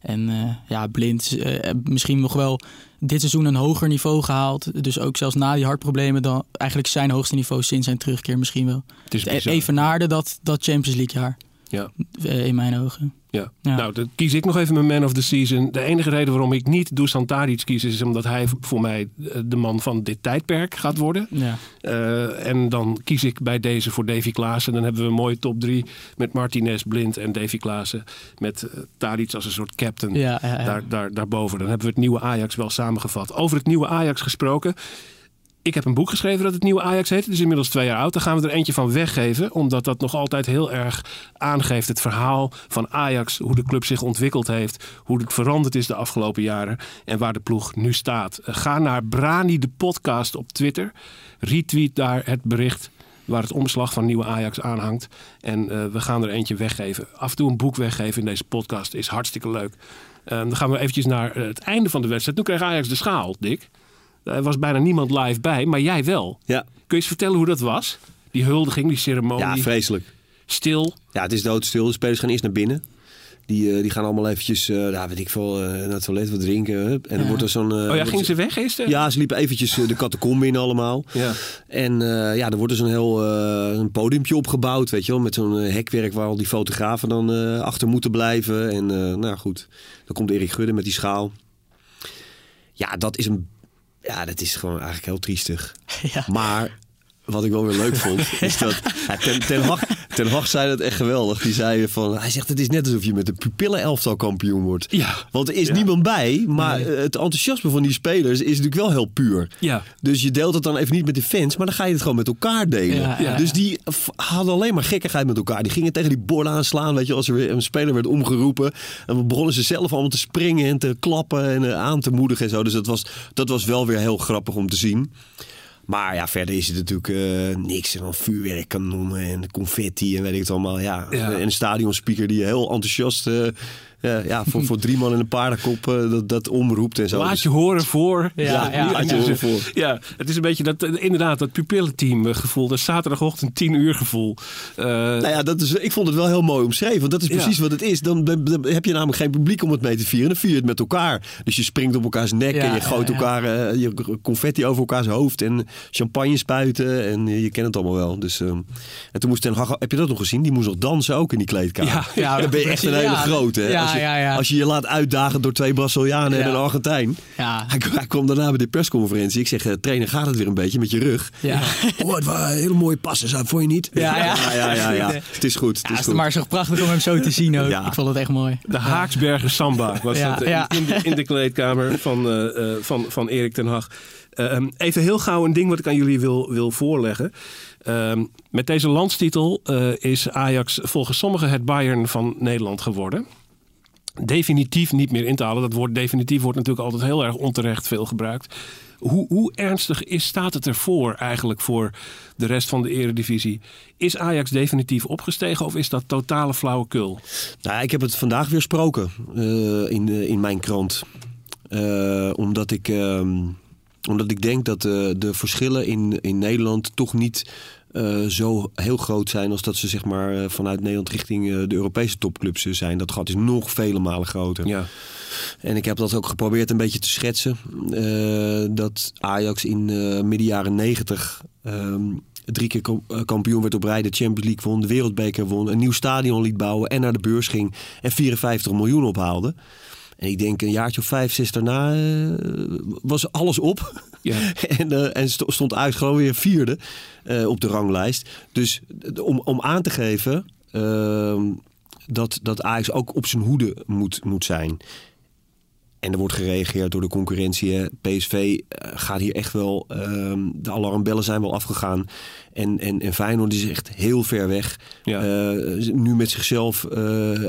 En eh, ja, Blind misschien nog wel dit seizoen een hoger niveau gehaald. Dus ook zelfs na die hartproblemen dan eigenlijk zijn hoogste niveau sinds zijn terugkeer misschien wel. Het is bizar. evenaarde dat, dat Champions League jaar. Ja. eh, in mijn ogen. Ja. Ja. nou dan kies ik nog even mijn man of the season. De enige reden waarom ik niet Dusan Tadic kies is omdat hij voor mij eh, de man van dit tijdperk gaat worden. Ja. Eh, en dan kies ik bij deze voor Davy Klaassen. Dan hebben we een mooie top drie met Martinez, Blind en Davy Klaassen. Met Tadic als een soort captain ja. Daar, daar, daarboven. Dan hebben we het nieuwe Ajax wel samengevat. Over het nieuwe Ajax gesproken. Ik heb een boek geschreven dat het nieuwe Ajax heet. Het is inmiddels twee jaar oud. Daar gaan we er eentje van weggeven. Omdat dat nog altijd heel erg aangeeft. Het verhaal van Ajax. Hoe de club zich ontwikkeld heeft. Hoe het veranderd is de afgelopen jaren. En waar de ploeg nu staat. Ga naar Brani de podcast op Twitter. Retweet daar het bericht waar het omslag van nieuwe Ajax aanhangt. En eh, we gaan er eentje weggeven. Af en toe een boek weggeven in deze podcast is hartstikke leuk. Eh, dan gaan we eventjes naar eh, het einde van de wedstrijd. Toen kreeg Ajax de schaal, Dick. Er was bijna niemand live bij, maar jij wel. Ja, Kun je eens vertellen hoe dat was? Die huldiging, die ceremonie. ja vreselijk. stil. Ja, het is doodstil. De spelers gaan eerst naar binnen. Die, eh, die gaan allemaal eventjes, ja, weet ik veel, eh, naar het toilet wat drinken. hup. En dan Ja. wordt er zo'n... Oh ja, gingen ze weg eerst? Ja, ze liepen eventjes de catacombe in allemaal. Ja. En ja, er wordt dus een heel een podiumpje opgebouwd, weet je wel. Met zo'n hekwerk waar al die fotografen dan achter moeten blijven. En nou goed, dan komt Erik Gudde met die schaal. Ja, dat is een... Ja, dat is gewoon eigenlijk heel triestig. Ja. Maar wat ik wel weer leuk vond, is dat... Ja, ten, ten, Hag, ten Hag zei dat echt geweldig. Die zei van... Hij zegt, het is net alsof je met een pupillenelftal kampioen wordt. Ja. Want er is Ja. niemand bij, maar het enthousiasme van die spelers is natuurlijk wel heel puur. Ja. Dus je deelt het dan even niet met de fans, maar dan ga je het gewoon met elkaar delen. Ja, ja, dus die hadden alleen maar gekkigheid met elkaar. Die gingen tegen die borden aanslaan, weet je, als er weer een speler werd omgeroepen. En dan begonnen ze zelf allemaal te springen en te klappen en eh, aan te moedigen en zo. Dus dat was, dat was wel weer heel grappig om te zien. Maar ja, verder is het natuurlijk eh, niks. En dan vuurwerkkanonnen en confetti en weet ik het allemaal. Ja. Ja. En een stadionspeaker die heel enthousiast eh, eh, ja, voor, voor drie man in een paardenkop eh, dat, dat omroept en zo. Laat je horen voor. Ja, Ja, ja, laat je ja. horen voor. Ja, het is een beetje dat, eh, inderdaad, dat pupillenteam gevoel. Dat zaterdagochtend 10 uur gevoel. Eh, Nou ja, dat is, ik vond het wel heel mooi omschreven. Want dat is Ja. precies wat het is. Dan, heb je namelijk geen publiek om het mee te vieren. Dan vier je het met elkaar. Dus je springt op elkaars nek Ja, en je ja, gooit ja. elkaar eh, je confetti over elkaars hoofd. En champagne spuiten. En je, je kent het allemaal wel. Dus, ehm, en toen moest Ten Hag, heb je dat nog gezien? Die moest nog dansen ook in die kleedkamer. Ja, ja, dan ben je echt een hele ja, grote. Hè? Als, je, ja, ja. als je je laat uitdagen door twee Brazilianen en een Argentijn. Ja. Hij, hij kwam daarna bij de persconferentie. Ik zeg, eh, trainer, gaat het weer een beetje met je rug? Ja. Oh, het waren hele mooie passen, zo, vond je niet? Ja, ja. ja, ja, ja, ja. Het is goed. Het Ja, is het is goed. maar zo prachtig om hem zo te zien ook. Ja. Ik vond het echt mooi. De Haaksbergen Samba was Ja, dat eh, ja. In, de, in de kleedkamer van, eh, eh, van, van Erik ten Hag. Eh, even heel gauw een ding wat ik aan jullie wil, wil voorleggen. Ehm, met deze landstitel eh, is Ajax volgens sommigen het Bayern van Nederland geworden. Definitief niet meer in te halen. Dat woord definitief wordt natuurlijk altijd heel erg onterecht veel gebruikt. Hoe, hoe ernstig is, staat het ervoor eigenlijk voor de rest van de eredivisie? Is Ajax definitief opgestegen of is dat totale flauwekul? Nou, ik heb het vandaag weer gesproken eh, in, eh, in mijn krant. Eh, omdat, ik, ehm, omdat ik denk dat de verschillen in, in Nederland toch niet eh, zo heel groot zijn als dat ze zeg maar, eh, vanuit Nederland richting eh, de Europese topclubs zijn. Dat gat is nog vele malen groter. Ja. En ik heb dat ook geprobeerd een beetje te schetsen. dat Ajax in midden jaren negentig ehm, drie keer kam- kampioen werd op rij. De Champions League won, de Wereldbeker won. Een nieuw stadion liet bouwen en naar de beurs ging. En 54 miljoen ophaalde. En ik denk een jaartje of vijf, zes daarna eh, was alles op. Ja. en eh, en sto- stond Ajax gewoon weer vierde eh, op de ranglijst. Dus om, om aan te geven ehm, dat, dat Ajax ook op zijn hoede moet, moet zijn. En er wordt gereageerd door de concurrentie. hè. PSV gaat hier echt wel. ehm, de alarmbellen zijn wel afgegaan. En, en, en Feyenoord is echt heel ver weg. Ja. Nu met zichzelf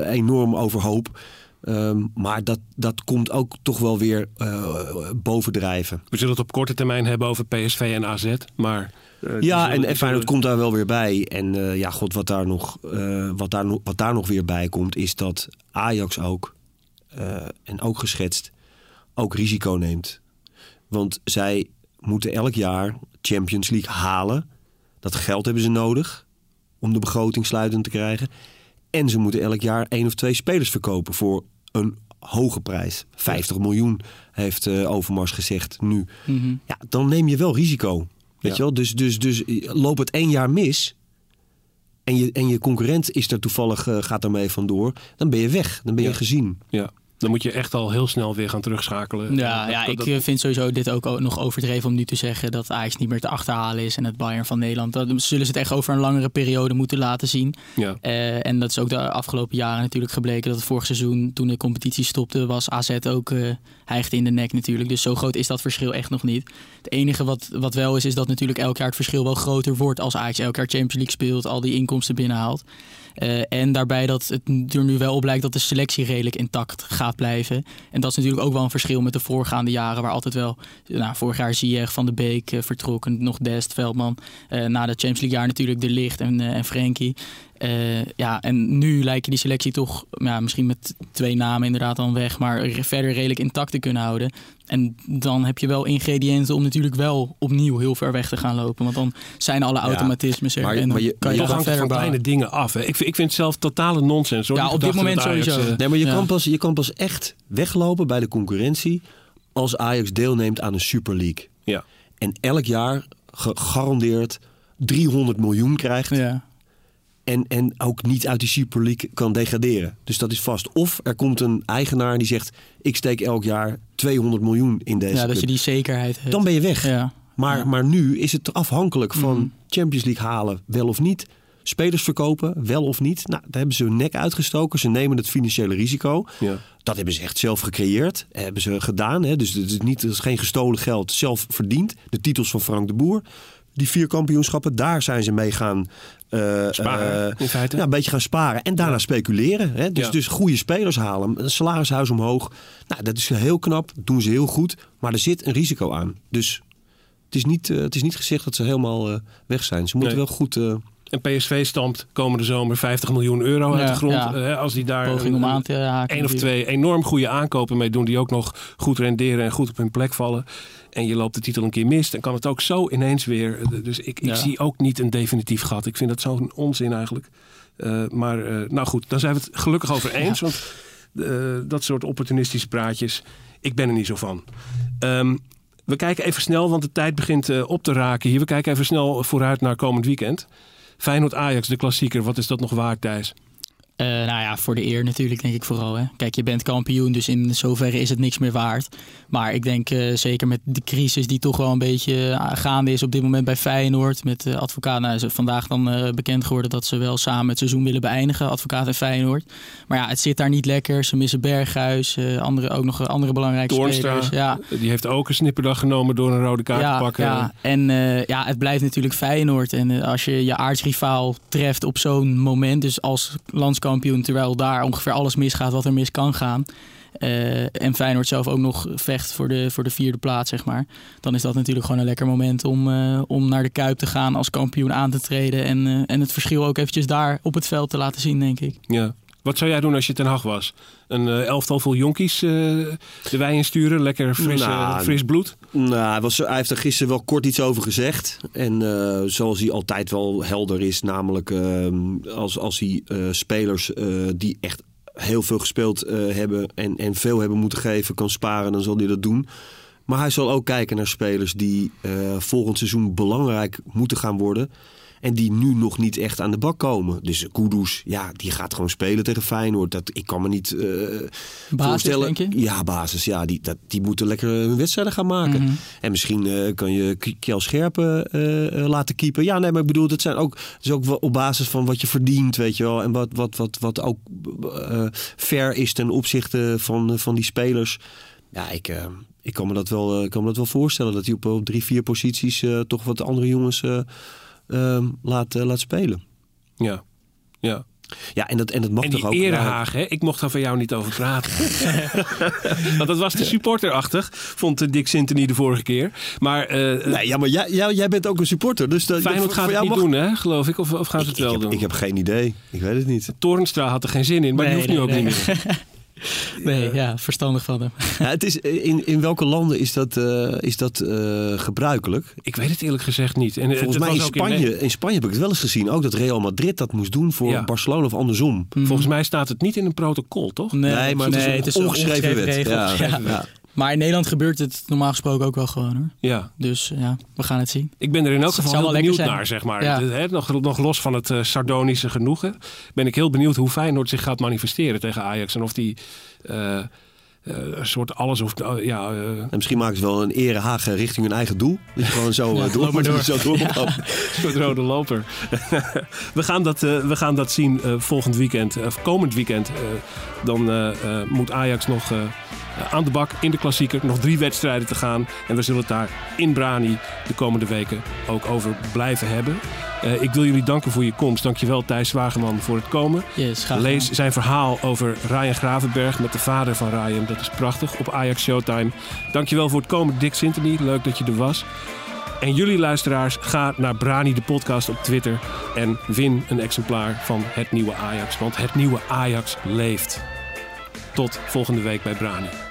enorm overhoop. Ehm, maar dat, dat komt ook toch wel weer eh, bovendrijven. We zullen het op korte termijn hebben over PSV en AZ. Maar, eh, Ja, en, en Feyenoord zullen- komt daar wel weer bij. En eh, ja, god, wat daar, nog, eh, wat, daar nog, wat daar nog weer bij komt, is dat Ajax ook, eh, en ook geschetst, ook risico neemt. Want zij moeten elk jaar Champions League halen. Dat geld hebben ze nodig om de begroting sluitend te krijgen. En ze moeten elk jaar één of twee spelers verkopen voor een hoge prijs. 50 miljoen heeft eh, Overmars gezegd nu. Ja, dan neem je wel risico. Weet Ja. je wel? Dus, dus, dus loop het één jaar mis. en je, en je concurrent is er toevallig, eh, gaat daarmee vandoor, dan ben je weg. Dan ben je Ja. gezien. Ja. Dan moet je echt al heel snel weer gaan terugschakelen. Ja, Dat- ja dat- ik dat- eh, vind sowieso dit ook nog overdreven om nu te zeggen dat Ajax niet meer te achterhalen is en het Bayern van Nederland. Dat zullen ze het echt over een langere periode moeten laten zien. ja. Eh, en dat is ook de afgelopen jaren natuurlijk gebleken dat het vorig seizoen, toen de competitie stopte, was AZ ook hijgde in de nek natuurlijk. Dus zo groot is dat verschil echt nog niet. Het enige wat, wat wel is, is dat natuurlijk elk jaar het verschil wel groter wordt als Ajax elk jaar Champions League speelt, al die inkomsten binnenhaalt. Eh, en daarbij dat het er nu wel op lijkt dat de selectie redelijk intact gaat blijven. En dat is natuurlijk ook wel een verschil met de voorgaande jaren, waar altijd wel, nou, vorig jaar Ziyech, Van de Beek eh, vertrokken, nog Dest, Veldman. Eh, na de Champions League jaar natuurlijk De Licht en, en Frenkie. Eh, ja, en nu lijkt je die selectie toch ja, misschien met twee namen inderdaad dan weg, maar verder redelijk intact te kunnen houden. En dan heb je wel ingrediënten om natuurlijk wel opnieuw heel ver weg te gaan lopen. Want dan zijn alle automatismes er. maar- en maar je- kan je dan hangt verder van kleine dingen af. Hè. Ik, vind, ik vind het zelf totale nonsens. Hoor. Ja, op dit moment Ajax, sowieso. eh, Nee, maar je, Ja. kan pas, je kan pas echt weglopen bij de concurrentie als Ajax deelneemt aan een Super League. ja. En elk jaar gegarandeerd 300 miljoen krijgt. Ja. En, en ook niet uit die Super League kan degraderen. Dus dat is vast. Of er komt een eigenaar die zegt: Ik steek elk jaar 200 miljoen in deze ja, dat club. je die zekerheid hebt. Dan ben je weg. Ja. Maar, Ja. maar nu is het afhankelijk van Mhm. Champions League halen, wel of niet. Spelers verkopen, wel of niet. Nou, daar hebben ze hun nek uitgestoken. Ze nemen het financiële risico. Ja. Dat hebben ze echt zelf gecreëerd. Hebben ze gedaan. Hè? Dus het is, niet, het is geen gestolen geld. Zelf verdiend. De titels van Frank de Boer. Die vier kampioenschappen, daar zijn ze mee gaan... eh, Sparen, eh, in feite. Ja, een beetje gaan sparen. En daarna speculeren. Hè? Dus, Ja. dus goede spelers halen. Een salarishuis omhoog. Nou, dat is heel knap. Dat doen ze heel goed. Maar er zit een risico aan. Dus het is niet, eh, het is niet gezegd dat ze helemaal weg zijn. Ze moeten Nee. wel goed... eh, En PSV stampt komende zomer 50 miljoen euro uit de grond. ja. Als die daar Poging om aan te haken. één of twee enorm goede aankopen mee doen... die ook nog goed renderen en goed op hun plek vallen... en je loopt de titel een keer mis... dan kan het ook zo ineens weer. Eh, Dus ik, ik Ja. zie ook niet een definitief gat. Ik vind dat zo'n onzin eigenlijk. Eh, maar eh, nou goed, daar zijn we het gelukkig over eens. Want dat soort opportunistische praatjes, ik ben er niet zo van. Ehm, we kijken even snel, want de tijd begint op te raken hier. We kijken even snel vooruit naar komend weekend. Feyenoord-Ajax, de klassieker. Wat is dat nog waard, Thijs? Eh, nou ja, voor de eer natuurlijk, denk ik vooral. Hè. Kijk, je bent kampioen, dus in zoverre is het niks meer waard. Maar ik denk eh, zeker met de crisis die toch wel een beetje eh, gaande is op dit moment bij Feyenoord. Met de advocaat, nou, is vandaag dan bekend geworden dat ze wel samen het seizoen willen beëindigen, advocaat en Feyenoord. Maar ja, het zit daar niet lekker. Ze missen Berghuis, andere, ook nog andere belangrijke Toornstra, spelers. Ja, die heeft ook een snipperdag genomen door een rode kaart ja, te pakken. Ja. En ja, het blijft natuurlijk Feyenoord. En als je je aardsrivaal treft op zo'n moment, dus als landskampioen, terwijl daar ongeveer alles misgaat wat er mis kan gaan. eh, en Feyenoord zelf ook nog vecht voor de, voor de vierde plaats, zeg maar. Dan is dat natuurlijk gewoon een lekker moment om, eh, om naar de Kuip te gaan als kampioen aan te treden. En, eh, en het verschil ook eventjes daar op het veld te laten zien, denk ik. Ja. Wat zou jij doen als je Ten Hag was? Een eh, elftal vol jonkies eh, de wei insturen? Lekker fris, eh, Nou, fris bloed? Nou, hij, was, hij heeft er gisteren wel kort iets over gezegd. En zoals hij altijd wel helder is, namelijk eh, als, als hij spelers die echt heel veel gespeeld hebben en, en veel hebben moeten geven, kan sparen, dan zal hij dat doen. Maar hij zal ook kijken naar spelers die volgend seizoen belangrijk moeten gaan worden. En die nu nog niet echt aan de bak komen. Dus Kudus, ja, die gaat gewoon spelen tegen Feyenoord. Dat, ik kan me niet eh, voorstellen. denk je? Ja, basis. Ja, die, dat, die moeten lekker hun wedstrijden gaan maken. Mhm. En misschien eh, kan je Kjell Scherpen eh, laten keepen. Ja, nee, maar ik bedoel, dat zijn ook, is ook op basis van wat je verdient, weet je wel. En wat, wat, wat, wat ook fair is ten opzichte van, van die spelers. Ja, ik, ik kan, me dat wel, kan me dat wel voorstellen. Dat hij op, op drie, vier posities toch wat andere jongens laat, eh, laat spelen. Ja. ja. Ja, en dat, en dat mag En toch ook. erehaag, hè? ik mocht daar van jou niet over praten. Want dat was de supporterachtig, vond eh, Dick Sintony de vorige keer. Maar eh Nee, ja, maar jij, jij, jij bent ook een supporter. Dus dat, Feyenoord gaat het niet mag- doen, hè, geloof ik? Of, of gaan ze het Ik, wel heb, doen? ik heb geen idee. Ik weet het niet. Torenstra had er geen zin in, maar die Nee, hoeft nu ook nee. niet meer. Nee, ja, verstandig van hem. Ja, het is, in, in welke landen is dat, eh, is dat eh, gebruikelijk? Ik weet het eerlijk gezegd niet. En, eh, Volgens mij in Spanje, in Spanje heb ik het wel eens gezien. Ook dat Real Madrid dat moest doen voor Ja. Barcelona of andersom. Volgens mij staat het niet in een protocol, toch? Nee, Nee, maar het is een het is ongeschreven wet. regel. Ja. Ja. Ja. Maar in Nederland gebeurt het normaal gesproken ook wel gewoon hoor. Ja, Dus ja, we gaan het zien. ik ben er in elk geval heel wel benieuwd zijn. naar, zeg maar. Ja. Het- hè, nog, nog los van het eh, sardonische genoegen, ben ik heel benieuwd hoe Feyenoord zich gaat manifesteren tegen Ajax. En of die eh, eh, een soort alles of ja, eh, En misschien maken ze wel een erehagen richting hun eigen doel. Dat je gewoon zo, Ja, door, loop maar door. zo door lopen. een soort rode loper. we, gaan dat, eh, we gaan dat zien eh, volgend weekend, of komend weekend. Eh, dan moet Ajax nog eh, aan de bak in de klassieker. Nog drie wedstrijden te gaan. En we zullen het daar in Brani de komende weken ook over blijven hebben. Eh, ik wil jullie danken voor je komst. Dankjewel Thijs Wageman voor het komen. Yes, Lees zijn verhaal over Ryan Gravenberg met de vader van Ryan. Dat is prachtig op Ajax Showtime. Dankjewel voor het komen Dick Sintony. Leuk dat je er was. En jullie luisteraars, ga naar Brani de podcast op Twitter en win een exemplaar van het nieuwe Ajax. Want het nieuwe Ajax leeft. Tot volgende week bij Brani.